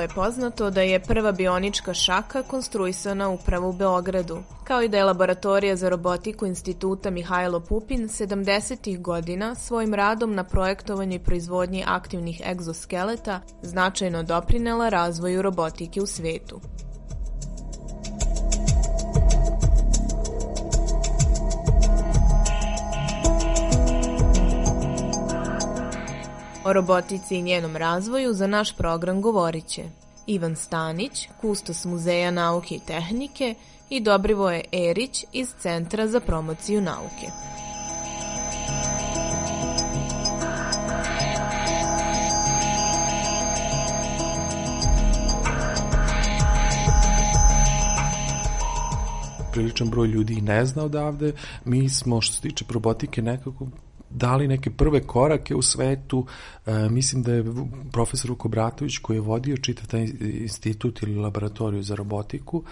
Je poznato da je prva bionička šaka konstruisana upravo u Beogradu, kao i da je laboratorija za robotiku instituta Mihajlo Pupin 70. godina svojim radom na projektovanju i proizvodnji aktivnih egzoskeleta značajno doprinela razvoju robotike u svetu. O robotici i njenom razvoju za naš program govorit će Ivan Stanić, kustos Muzeja nauke i tehnike i Dobrivoje Erić iz Centra za promociju nauke. priličan broj ljudi ne zna odavde. Mi smo, što se tiče robotike, nekako dali neke prve korake u svetu. E, mislim da je profesor Vukobratović koji je vodio čitav taj institut ili laboratoriju za robotiku,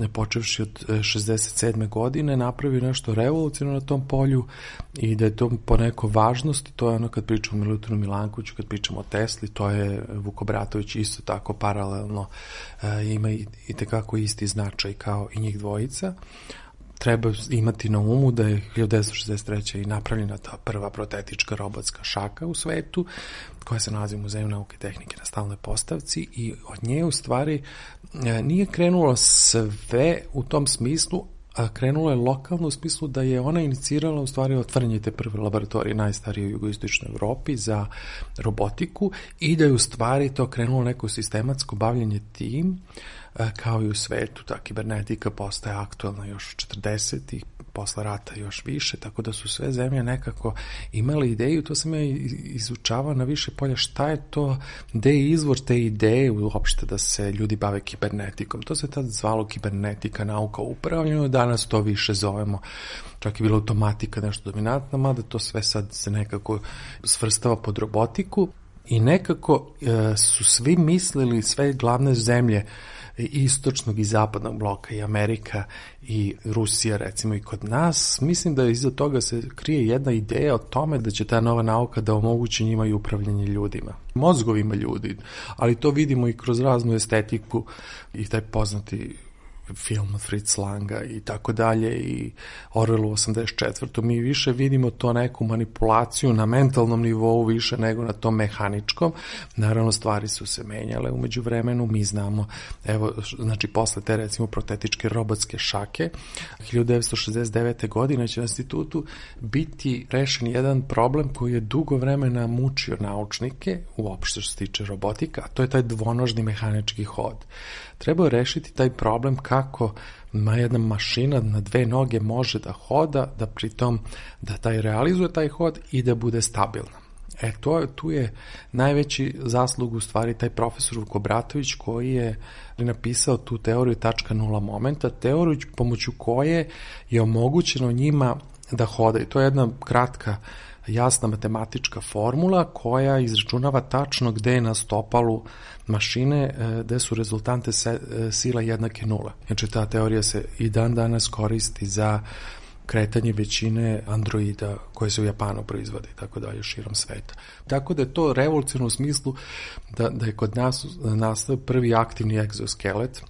e, počevši od 67. E, godine, napravio nešto revolucionarno na tom polju i da je to po neko važnosti, to je ono kad pričamo o Milutinu Milankoviću, kad pričamo o Tesli, to je Vukobratović isto tako paralelno e, ima i, i tekako isti značaj kao i njih dvojica treba imati na umu da je 1963. i napravljena ta prva protetička robotska šaka u svetu, koja se nalazi u Muzeju nauke i tehnike na stalnoj postavci i od nje u stvari e, nije krenulo sve u tom smislu, a krenulo je lokalno u smislu da je ona inicirala u stvari otvaranje te prve laboratorije najstarije u jugoistočnoj Evropi za robotiku i da je u stvari to krenulo neko sistematsko bavljanje tim uh, kao i u svetu, ta kibernetika postaje aktualna još 40. ih posle rata još više, tako da su sve zemlje nekako imale ideju, to sam ja izučavao na više polja, šta je to, gde je izvor te ideje uopšte da se ljudi bave kibernetikom. To se tad zvalo kibernetika, nauka o upravljanju, danas to više zovemo čak je bila automatika nešto dominantna, mada to sve sad se nekako svrstava pod robotiku i nekako e, su svi mislili, sve glavne zemlje istočnog i zapadnog bloka i Amerika i Rusija recimo i kod nas, mislim da iza toga se krije jedna ideja o tome da će ta nova nauka da omogući njima i upravljanje ljudima, mozgovima ljudi, ali to vidimo i kroz raznu estetiku i taj poznati film od Fritz Langa i tako dalje i Orwell 84. Mi više vidimo to neku manipulaciju na mentalnom nivou više nego na tom mehaničkom. Naravno, stvari su se menjale umeđu vremenu. Mi znamo, evo, znači, posle te recimo protetičke robotske šake, 1969. godine će u institutu biti rešen jedan problem koji je dugo vremena mučio naučnike, uopšte što se tiče robotika, a to je taj dvonožni mehanički hod. Treba rešiti taj problem kako ma jedna mašina na dve noge može da hoda, da pritom da taj realizuje taj hod i da bude stabilna. E, to, tu je najveći zaslug u stvari taj profesor Vukobratović koji je napisao tu teoriju tačka nula momenta, teoriju pomoću koje je omogućeno njima da hodaju. To je jedna kratka jasna matematička formula koja izračunava tačno gde je na stopalu mašine e, gde su rezultante se, e, sila jednake nula. Znači ta teorija se i dan danas koristi za kretanje većine androida koje se u Japanu proizvode i tako dalje širom sveta. Tako da je to revolucionalno u smislu da, da je kod nas nastao prvi aktivni egzoskelet,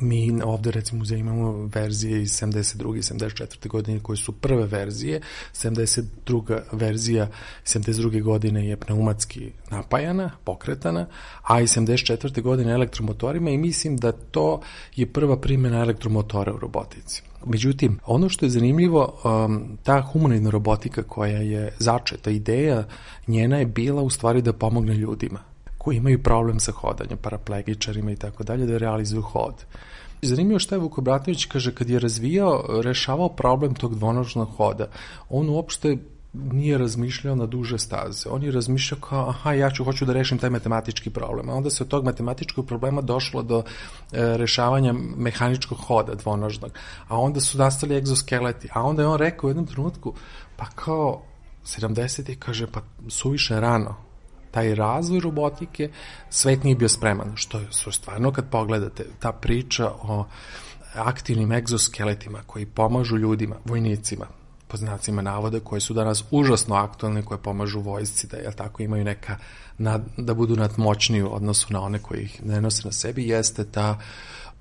mi ovde recimo muzeja imamo verzije iz 72. i 74. godine koje su prve verzije, 72. verzija 72. godine je pneumatski napajana, pokretana, a i 74. godine elektromotorima i mislim da to je prva primjena elektromotora u robotici. Međutim, ono što je zanimljivo, um, ta humanoidna robotika koja je začeta, ideja njena je bila u stvari da pomogne ljudima koji imaju problem sa hodanjem, paraplegičarima i tako dalje, da realizuju hod. Zanimljivo šta je Vuko Bratović kaže, kad je razvijao, rešavao problem tog dvonožnog hoda, on uopšte nije razmišljao na duže staze. On je razmišljao kao, aha, ja ću, hoću da rešim taj matematički problem. A onda se od tog matematičkog problema došlo do e, rešavanja mehaničkog hoda dvonožnog. A onda su nastali egzoskeleti. A onda je on rekao u jednom trenutku, pa kao, 70. kaže, pa suviše rano taj razvoj robotike, svet nije bio spreman, što je stvarno kad pogledate ta priča o aktivnim egzoskeletima koji pomažu ljudima, vojnicima, po znacima navoda, koje su danas užasno aktualne, koje pomažu vojsci da, jel tako, imaju neka, da budu nadmoćniji u odnosu na one koji ih ne nose na sebi, jeste ta uh,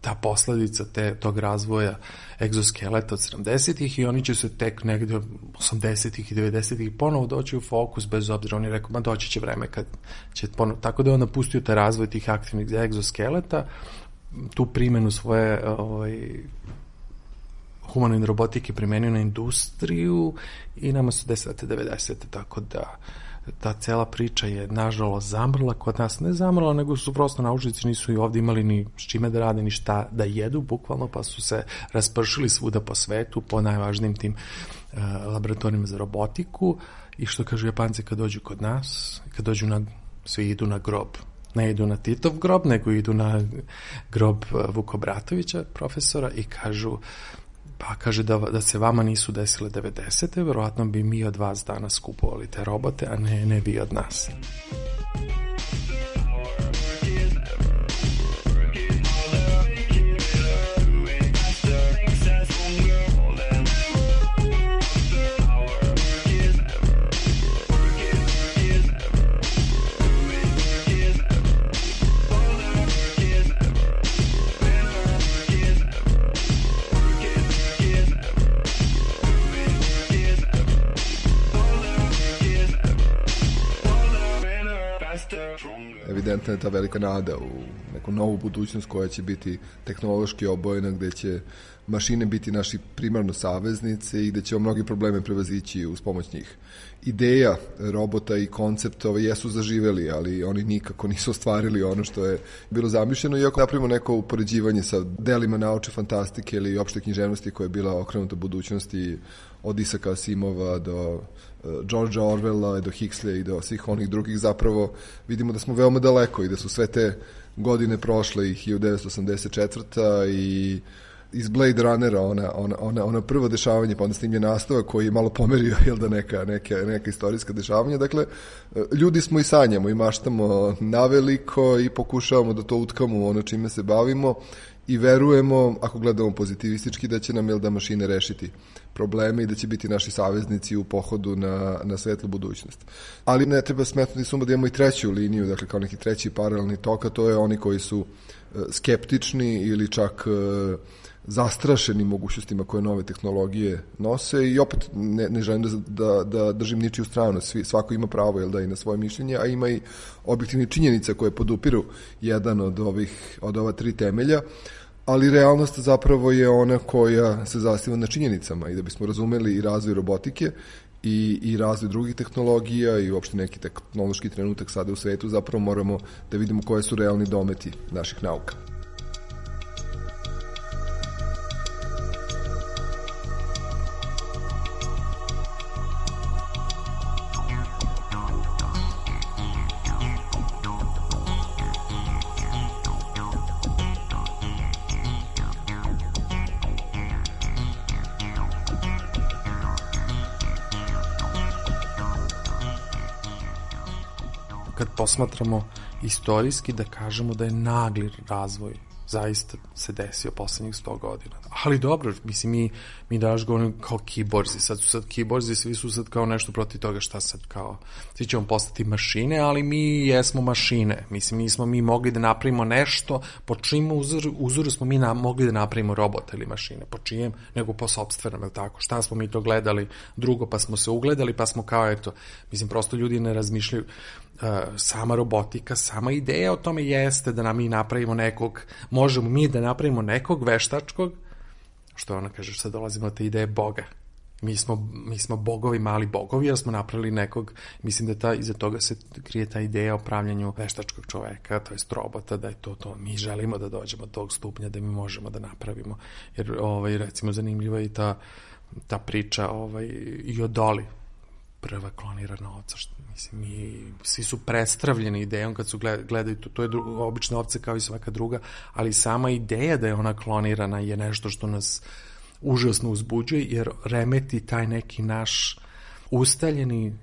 ta posledica te, tog razvoja egzoskeleta od 70-ih i oni će se tek negde 80-ih i 90-ih ponovo doći u fokus bez obzira, oni rekao, ma doći će vreme kad će ponovo, tako da je on napustio taj razvoj tih aktivnih egzoskeleta, tu primenu svoje ovaj, humanoidne robotike primenio na industriju i nama su 10. 90. tako da ta cela priča je nažalost zamrla kod nas, ne zamrla, nego su prosto naučnici nisu i ovde imali ni s čime da rade, ni šta da jedu, bukvalno, pa su se raspršili svuda po svetu, po najvažnijim tim uh, laboratorijima za robotiku. I što kažu Japanci kad dođu kod nas, kad dođu na, svi idu na grob. Ne idu na Titov grob, nego idu na grob Vukobratovića, profesora, i kažu Pa kaže da, da se vama nisu desile 90. verovatno bi mi od vas danas kupovali te robote, a ne, ne vi od nas. Je ta velika nada u neku novu budućnost koja će biti tehnološki obojena, gde će mašine biti naši primarno saveznice i gde ćemo mnogi probleme prevazići uz pomoć njih. Ideja robota i koncept ove jesu zaživeli, ali oni nikako nisu ostvarili ono što je bilo zamišljeno, iako napravimo neko upoređivanje sa delima nauče fantastike ili opšte književnosti koja je bila okrenuta budućnosti od Isaka Asimova do George Orwella do Huxleya i do svih onih drugih zapravo vidimo da smo veoma daleko i da su sve te godine prošle i 1984. i iz Blade Runnera ona, ona, ona, ona prvo dešavanje, pa onda snimljen nastavak koji je malo pomerio jel da neka, neka, neka istorijska dešavanja. Dakle, ljudi smo i sanjamo i maštamo naveliko i pokušavamo da to utkamo ono čime se bavimo i verujemo, ako gledamo pozitivistički, da će nam jel da mašine rešiti probleme i da će biti naši saveznici u pohodu na, na svetlu budućnost. Ali ne treba smetnuti suma da imamo i treću liniju, dakle kao neki treći paralelni tok, a to je oni koji su e, skeptični ili čak e, zastrašeni mogućnostima koje nove tehnologije nose i opet ne, ne želim da, da, da držim ničiju stranu, Svi, svako ima pravo jel da i na svoje mišljenje, a ima i objektivni činjenice koje podupiru jedan od ovih od ova tri temelja ali realnost zapravo je ona koja se zastiva na činjenicama i da bismo razumeli i razvoj robotike i, i razvoj drugih tehnologija i uopšte neki tehnološki trenutak sada u svetu, zapravo moramo da vidimo koje su realni dometi naših nauka. Posmatramo istorijski da kažemo da je nagli razvoj zaista se desio poslednjih 100 godina. Ali dobro, mislim, mi, mi danas govorimo kao kiborzi, sad su sad kiborzi, svi su sad kao nešto protiv toga šta sad kao, svi ćemo postati mašine, ali mi jesmo mašine, mislim, mi smo mi mogli da napravimo nešto, po čim uzor, uzoru smo mi na, mogli da napravimo robota ili mašine, po čijem, nego po sobstvenom, je tako, šta smo mi to gledali drugo, pa smo se ugledali, pa smo kao, eto, mislim, prosto ljudi ne razmišljaju, sama robotika, sama ideja o tome jeste da nam mi napravimo nekog, možemo mi da napravimo nekog veštačkog, što ona kaže, sad dolazimo do te ideje Boga. Mi smo, mi smo bogovi, mali bogovi, jer smo napravili nekog, mislim da ta, iza toga se krije ta ideja o pravljanju veštačkog čoveka, to jest robota, da je to to. Mi želimo da dođemo do tog stupnja da mi možemo da napravimo. Jer, ovaj, recimo, zanimljiva je i ta, ta priča ovaj, i o Doli, prva klonirana ovca, što, mislim, mi, svi su prestravljeni idejom kad su gledaju to, to je druga, obična ovca kao i svaka druga, ali sama ideja da je ona klonirana je nešto što nas užasno uzbuđuje, jer remeti taj neki naš ustaljeni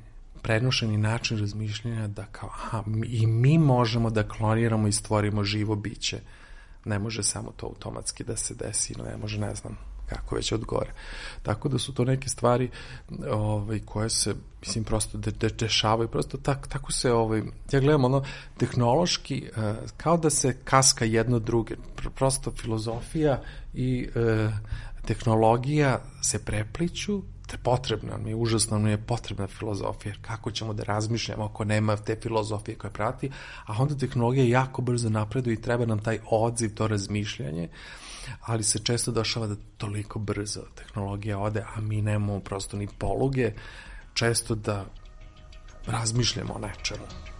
prenošeni način razmišljanja da kao, aha, i mi možemo da kloniramo i stvorimo živo biće. Ne može samo to automatski da se desi, ne može, ne znam, kako već od gore. Tako da su to neke stvari ovaj, koje se, mislim, prosto de, de, dešavaju, prosto tak, tako se, ovaj, ja gledam ono, tehnološki, uh, kao da se kaska jedno druge, prosto filozofija i uh, tehnologija se prepliću, te potrebna mi je, užasno mi je potrebna filozofija, kako ćemo da razmišljamo ako nema te filozofije koje prati, a onda tehnologija jako brzo napreduje i treba nam taj odziv, to razmišljanje, ali se često dešava da toliko brzo tehnologija ode, a mi nemamo prosto ni poluge, često da razmišljamo o nečemu.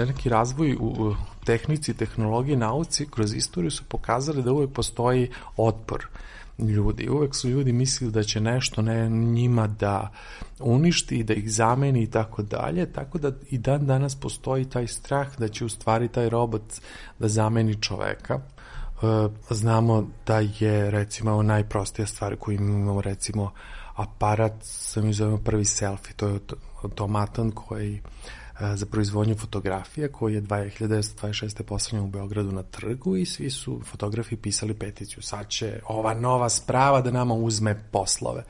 Veliki razvoj u tehnici, tehnologiji, nauci kroz istoriju su pokazali da uvek postoji otpor ljudi. Uvek su ljudi mislili da će nešto ne njima da uništi, da ih zameni i tako dalje, tako da i dan danas postoji taj strah da će u stvari taj robot da zameni čoveka. E, znamo da je recimo najprostija stvar koju imamo recimo aparat, sa mi zovemo prvi selfie, to je automatan koji za proizvodnju fotografija koji je 2026. postavljen u Beogradu na trgu i svi su fotografi pisali peticiju. Sad će ova nova sprava da nama uzme poslove.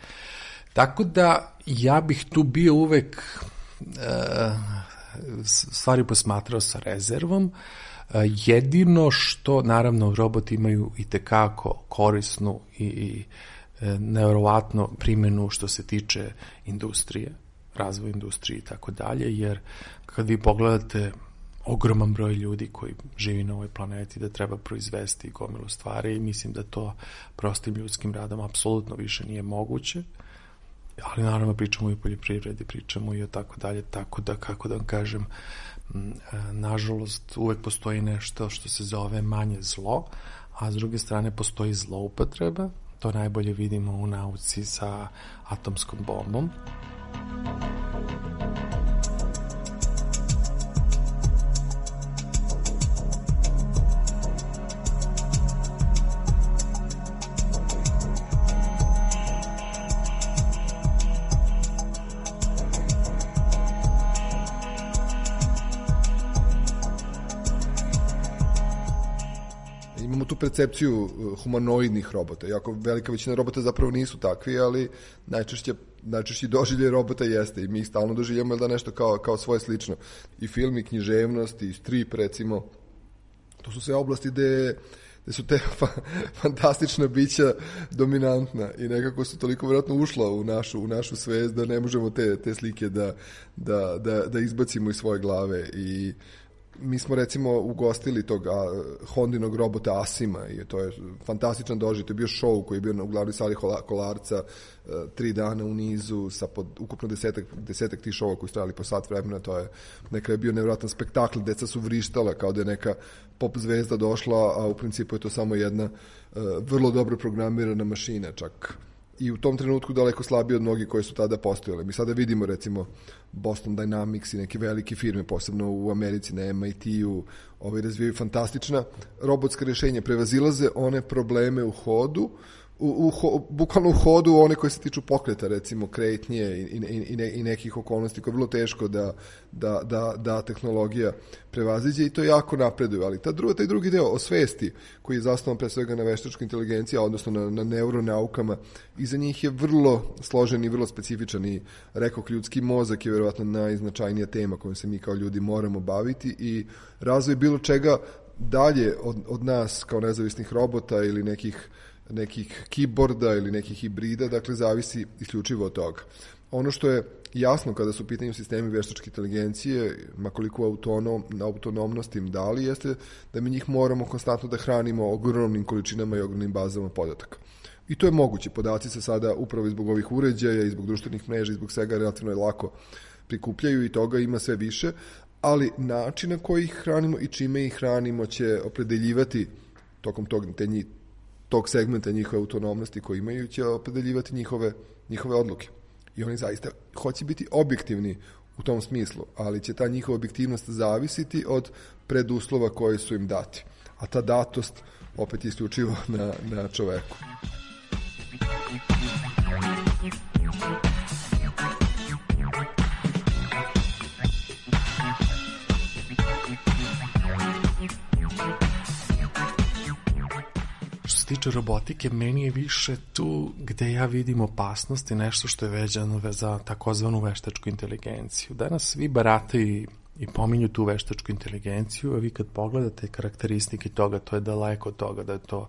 Tako da ja bih tu bio uvek uh, stvari posmatrao sa rezervom. Uh, jedino što, naravno, roboti imaju i tekako korisnu i, i nevjerovatno primjenu što se tiče industrije razvoj industrije i tako dalje, jer kad vi pogledate ogroman broj ljudi koji živi na ovoj planeti da treba proizvesti gomilu stvari i mislim da to prostim ljudskim radom apsolutno više nije moguće ali naravno pričamo i o poljoprivredi, pričamo i o tako dalje, tako da, kako da vam kažem, e, nažalost uvek postoji nešto što se zove manje zlo, a s druge strane postoji zloupotreba, to najbolje vidimo u nauci sa atomskom bombom. Percepciju uh, humanoidnih robota. Iako velika većina robota zapravo nisu takvi, ali najčešće najčešći doživlje robota jeste i mi ih stalno doživljamo da nešto kao, kao svoje slično. I film, i književnost, i strip, recimo. To su sve oblasti gde gde su te fa fantastična bića dominantna i nekako su toliko vjerojatno ušla u našu, u našu svest da ne možemo te, te slike da, da, da, da izbacimo iz svoje glave i mi smo recimo ugostili tog a, Hondinog robota Asima i to je fantastičan doživljaj. To je bio show koji je bio na uglavnoj sali Kolarca a, e, tri dana u nizu sa pod, ukupno desetak, desetak tih showa koji su trajali po sat vremena. To je neka je bio nevjerojatan spektakl. Deca su vrištala kao da je neka pop zvezda došla, a u principu je to samo jedna a, e, vrlo dobro programirana mašina čak i u tom trenutku daleko slabije od mnogih koje su tada postojale. Mi sada vidimo recimo Boston Dynamics i neke velike firme, posebno u Americi na MIT-u, ovaj, razvijaju fantastična robotska rešenja, prevazilaze one probleme u hodu, u, u, ho, bukvalno u hodu one koje se tiču pokreta, recimo kretnje i, i, i, i nekih okolnosti koje je vrlo teško da, da, da, da tehnologija prevaziđe i to jako napreduje. Ali ta druga, taj drugi deo o svesti koji je zasnovan pre svega na veštačkoj inteligenciji, odnosno na, na neuronaukama, iza njih je vrlo složen i vrlo specifičan i rekao ljudski mozak je verovatno najznačajnija tema kojom se mi kao ljudi moramo baviti i razvoj bilo čega dalje od, od nas kao nezavisnih robota ili nekih nekih keyboarda ili nekih hibrida, dakle zavisi isključivo od toga. Ono što je jasno kada su u pitanju sistemi veštačke inteligencije, makoliko autonom, autonomnost im dali, jeste da mi njih moramo konstantno da hranimo ogromnim količinama i ogromnim bazama podataka. I to je moguće. Podaci se sada upravo zbog ovih uređaja i zbog društvenih mreža i zbog svega relativno je lako prikupljaju i toga ima sve više, ali način na koji ih hranimo i čime ih hranimo će opredeljivati tokom tog, te, tog segmenta njihove autonomnosti koji imaju će opredeljivati njihove, njihove odluke. I oni zaista hoće biti objektivni u tom smislu, ali će ta njihova objektivnost zavisiti od preduslova koji su im dati. A ta datost opet isključivo na, na čoveku. Tiče robotike, meni je više tu gde ja vidim opasnosti nešto što je veđano za takozvanu veštačku inteligenciju. Danas svi barataju i pominju tu veštačku inteligenciju, a vi kad pogledate karakteristike toga, to je daleko od toga da je to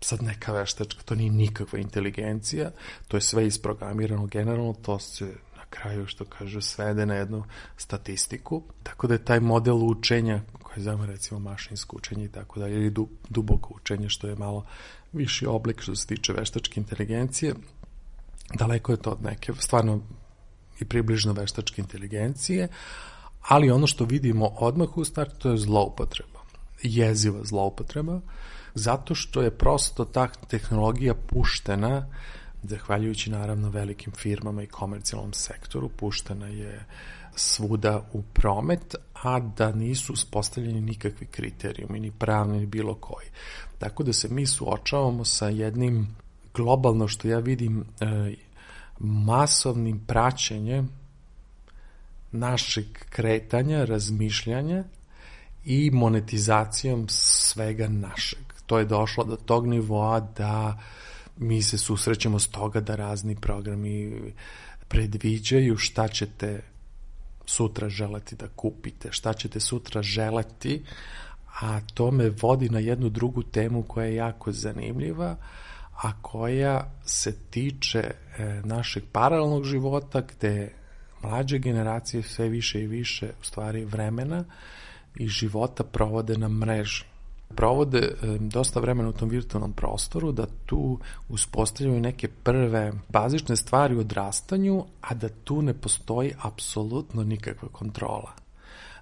sad neka veštačka, to nije nikakva inteligencija, to je sve isprogramirano generalno, to se kraju, što kaže, svede na jednu statistiku, tako da je taj model učenja koje zovemo recimo mašinsko učenje i tako dalje, ili duboko učenje, što je malo viši oblik što se tiče veštačke inteligencije, daleko je to od neke stvarno i približno veštačke inteligencije, ali ono što vidimo odmah u startu to je zloupotreba. Jeziva zloupotreba, zato što je prosto ta tehnologija puštena zahvaljujući naravno velikim firmama i komercijalnom sektoru, puštena je svuda u promet, a da nisu uspostavljeni nikakvi kriterijumi, ni pravni, ni bilo koji. Tako da se mi suočavamo sa jednim globalno, što ja vidim, e, masovnim praćenjem našeg kretanja, razmišljanja i monetizacijom svega našeg. To je došlo do tog nivoa da mi se susrećemo s toga da razni programi predviđaju šta ćete sutra želeti da kupite, šta ćete sutra želeti, a to me vodi na jednu drugu temu koja je jako zanimljiva, a koja se tiče e, našeg paralelnog života gde mlađe generacije sve više i više u stvari vremena i života provode na mreži provode dosta vremena u tom virtualnom prostoru, da tu uspostavljaju neke prve bazične stvari u odrastanju, a da tu ne postoji apsolutno nikakva kontrola.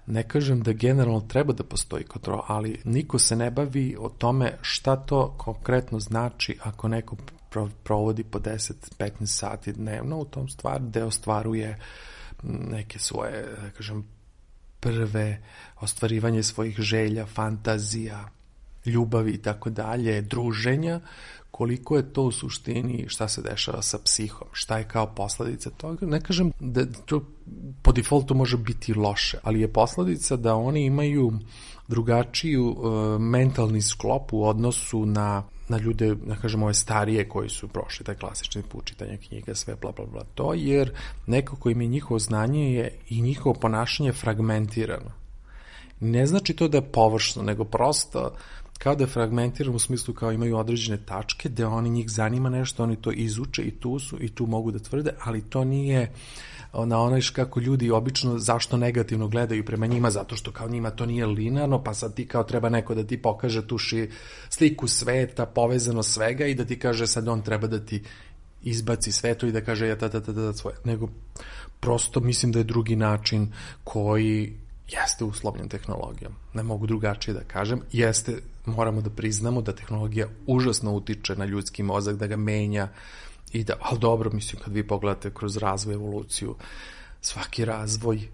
Ne kažem da generalno treba da postoji kontrola, ali niko se ne bavi o tome šta to konkretno znači ako neko provodi po 10-15 sati dnevno u tom stvar, gde ostvaruje neke svoje, da kažem, prve ostvarivanje svojih želja, fantazija, ljubavi i tako dalje, druženja, koliko je to u suštini šta se dešava sa psihom, šta je kao posledica toga. Ne kažem da to po defaultu može biti loše, ali je posledica da oni imaju drugačiju uh, mentalni sklop u odnosu na na ljude, da kažemo, ove starije koji su prošli taj klasični put čitanja knjiga, sve bla bla bla to, jer neko ko im je njihovo znanje je i njihovo ponašanje fragmentirano. Ne znači to da je površno, nego prosto kao da je fragmentiran u smislu kao imaju određene tačke gde oni njih zanima nešto, oni to izuče i tu su i tu mogu da tvrde, ali to nije na onaj kako ljudi obično zašto negativno gledaju prema njima, zato što kao njima to nije linarno, pa sad ti kao treba neko da ti pokaže tu ši, sliku sveta, povezano svega i da ti kaže sad on treba da ti izbaci sveto i da kaže ja ta, ta, ta, ta, svoje. Nego prosto mislim da je drugi način koji jeste uslovljen tehnologijom. Ne mogu drugačije da kažem. Jeste, moramo da priznamo da tehnologija užasno utiče na ljudski mozak, da ga menja I da, ali dobro, mislim, kad vi pogledate kroz razvoj, evoluciju, svaki razvoj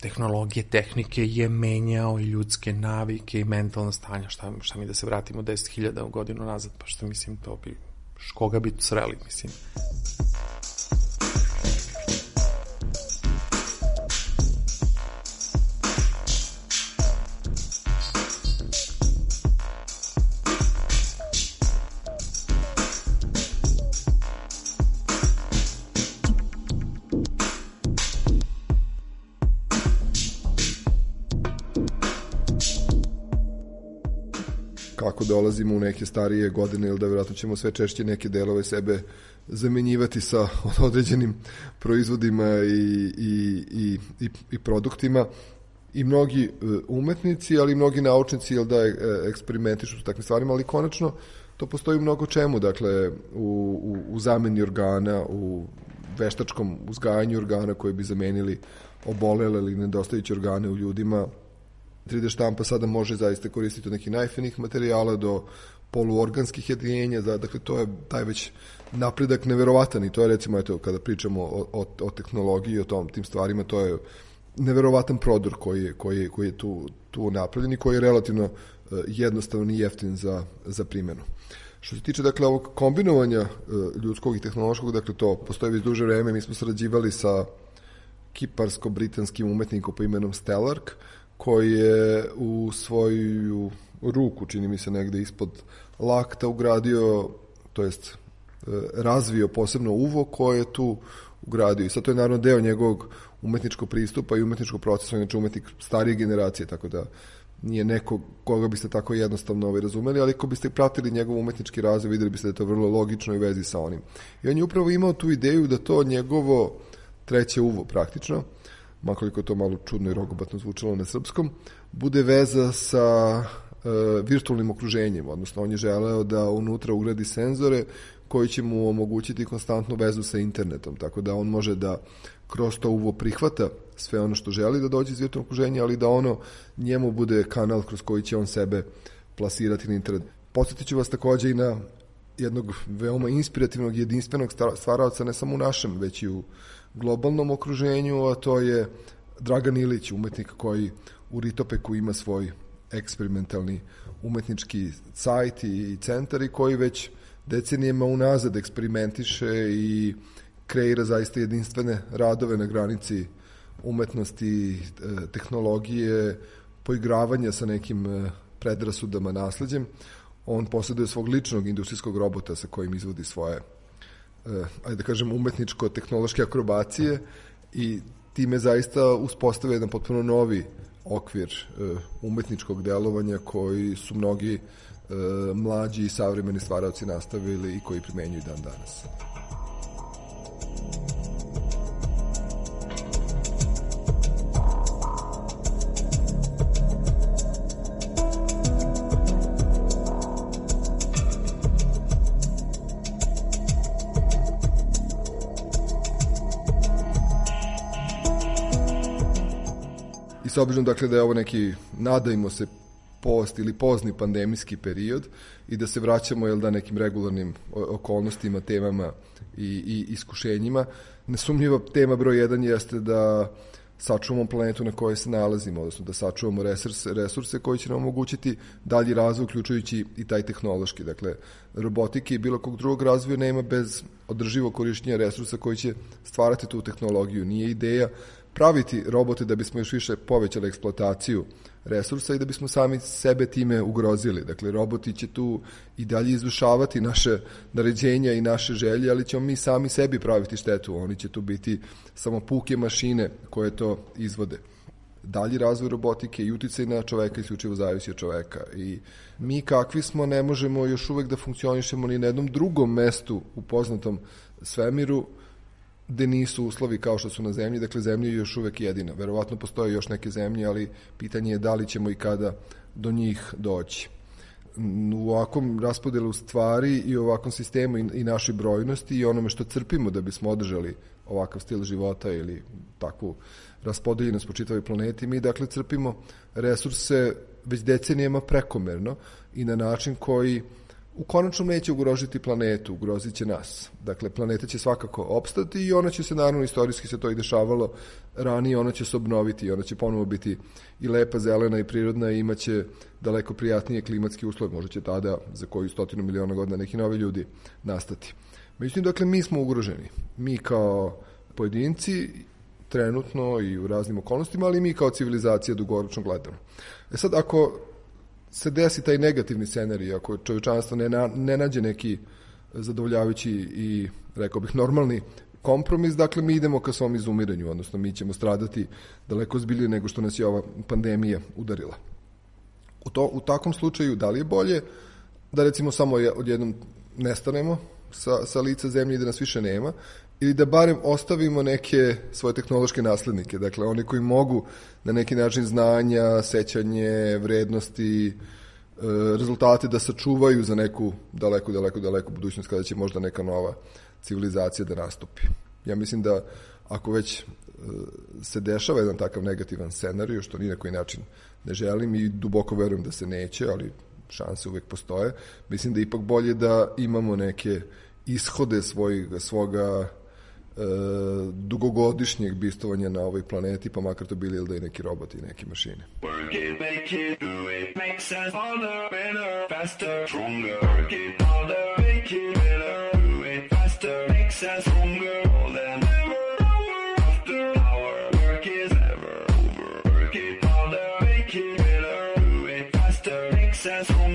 tehnologije, tehnike je menjao i ljudske navike i mentalna stanja. Šta, šta mi da se vratimo 10.000 godinu nazad, pa što mislim, to bi, koga bi sreli, mislim. Dolazimo u neke starije godine ili da vjerojatno ćemo sve češće neke delove sebe zamenjivati sa određenim proizvodima i, i, i, i, i produktima. I mnogi e, umetnici, ali i mnogi naučnici jel da e, eksperimentišu s takvim stvarima, ali konačno to postoji u mnogo čemu, dakle u, u, u zameni organa, u veštačkom uzgajanju organa koji bi zamenili obolele ili nedostajuće organe u ljudima, 3D štampa sada može zaista koristiti od nekih najfinih materijala do poluorganskih jedinjenja, dakle to je taj već napredak neverovatan i to je recimo eto kada pričamo o, o, o tehnologiji, o tom tim stvarima, to je neverovatan prodor koji je, koji je, koji je tu, tu napravljen i koji je relativno uh, jednostavan i jeftin za, za primjenu. Što se tiče dakle ovog kombinovanja uh, ljudskog i tehnološkog, dakle to postoji već duže vreme, mi smo sarađivali sa kiparsko-britanskim umetnikom po imenom Stellark, koji je u svoju ruku, čini mi se negde ispod lakta, ugradio, to jest e, razvio posebno uvo koje je tu ugradio. I sad to je naravno deo njegovog umetničkog pristupa i umetničkog procesa, znači umetnik starije generacije, tako da nije neko koga biste tako jednostavno ovaj razumeli, ali ako biste pratili njegov umetnički razvoj, videli biste da je to vrlo logično i vezi sa onim. I on je upravo imao tu ideju da to njegovo treće uvo praktično, makoliko to malo čudno i rogobatno zvučalo na srpskom, bude veza sa e, virtualnim okruženjem, odnosno on je želeo da unutra ugradi senzore koji će mu omogućiti konstantnu vezu sa internetom, tako da on može da kroz to uvo prihvata sve ono što želi da dođe iz virtualnog okruženja, ali da ono njemu bude kanal kroz koji će on sebe plasirati na internet. Podsjetit ću vas takođe i na jednog veoma inspirativnog, jedinstvenog stvaraoca, ne samo u našem, već i u globalnom okruženju, a to je Dragan Ilić, umetnik koji u Ritopeku ima svoj eksperimentalni umetnički sajt i centar i koji već decenijema unazad eksperimentiše i kreira zaista jedinstvene radove na granici umetnosti, e, tehnologije, poigravanja sa nekim e, predrasudama, nasledđem. On posjeduje svog ličnog industrijskog robota sa kojim izvodi svoje ajde da kažem, umetničko-tehnološke akrobacije i time zaista uspostavlja jedan potpuno novi okvir uh, umetničkog delovanja koji su mnogi uh, mlađi i savremeni stvaravci nastavili i koji primenjuju dan danas. S obzirom dakle da je ovo neki, nadajmo se, post ili pozni pandemijski period i da se vraćamo jel da nekim regularnim okolnostima, temama i, i iskušenjima. Nesumnjiva tema broj 1 jeste da sačuvamo planetu na kojoj se nalazimo, odnosno da sačuvamo resurse, resurse koji će nam omogućiti dalji razvoj, uključujući i taj tehnološki. Dakle, robotike i bilo kog drugog razvoja nema bez održivog korišćenja resursa koji će stvarati tu tehnologiju. Nije ideja praviti robote da bismo još više povećali eksploataciju resursa i da bismo sami sebe time ugrozili. Dakle, roboti će tu i dalje izvršavati naše naređenja i naše želje, ali ćemo mi sami sebi praviti štetu. Oni će tu biti samo puke mašine koje to izvode. Dalji razvoj robotike i uticaj na čoveka isključivo zavisi od čoveka. I mi kakvi smo ne možemo još uvek da funkcionišemo ni na jednom drugom mestu u poznatom svemiru, gde nisu uslovi kao što su na zemlji, dakle zemlja je još uvek jedina. Verovatno postoje još neke zemlje, ali pitanje je da li ćemo i kada do njih doći. U ovakvom raspodelu stvari i u ovakvom sistemu i našoj brojnosti i onome što crpimo da bismo održali ovakav stil života ili takvu raspodeljenost po čitavoj planeti, mi dakle crpimo resurse već decenijama prekomerno i na način koji u konačnom neće ugrožiti planetu, ugrozit će nas. Dakle, planeta će svakako opstati i ona će se, naravno, istorijski se to i dešavalo ranije, ona će se obnoviti i ona će ponovo biti i lepa, zelena i prirodna i imaće daleko prijatnije klimatske uslove. Možda će tada za koju stotinu miliona godina neki novi ljudi nastati. Međutim, dakle, mi smo ugroženi. Mi kao pojedinci trenutno i u raznim okolnostima, ali mi kao civilizacija dugoročno gledamo. E sad, ako se desi taj negativni scenarij, ako čovječanstvo ne, na, ne nađe neki zadovoljavajući i, rekao bih, normalni kompromis, dakle mi idemo ka svom izumiranju, odnosno mi ćemo stradati daleko zbilje nego što nas je ova pandemija udarila. U, to, u takvom slučaju, da li je bolje da recimo samo odjednom nestanemo sa, sa lica zemlje da nas više nema, ili da barem ostavimo neke svoje tehnološke naslednike, dakle oni koji mogu na neki način znanja, sećanje, vrednosti, e, rezultate da sačuvaju za neku daleko, daleko, daleko budućnost kada će možda neka nova civilizacija da nastupi. Ja mislim da ako već e, se dešava jedan takav negativan scenariju, što ni na koji način ne želim i duboko verujem da se neće, ali šanse uvek postoje, mislim da ipak bolje da imamo neke ishode svoj, svoga e, dugogodišnjeg bistovanja na ovoj planeti, pa makar to bili ili da i neki roboti i neke mašine. Work it, make it, do it, makes us faster,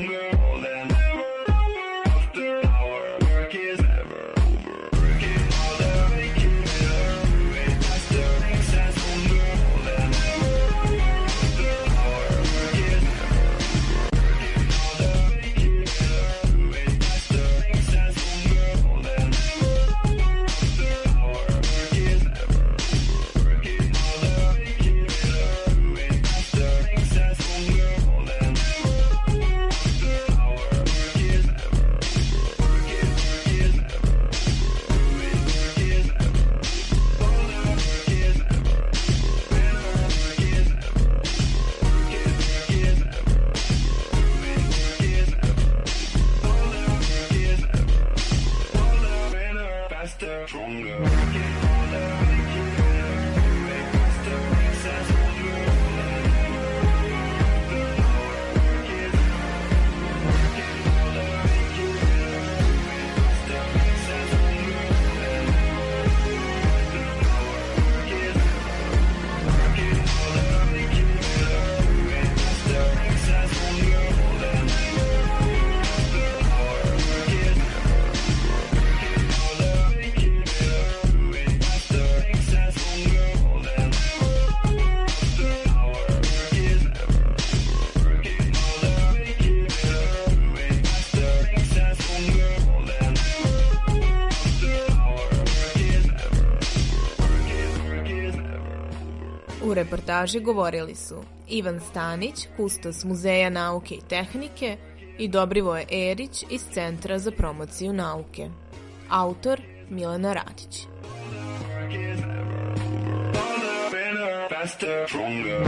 reportaži govorili su Ivan Stanić, kustos Muzeja nauke i tehnike i Dobrivoje Erić iz Centra za promociju nauke. Autor Milena Radić. Faster, stronger.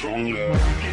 Stronger.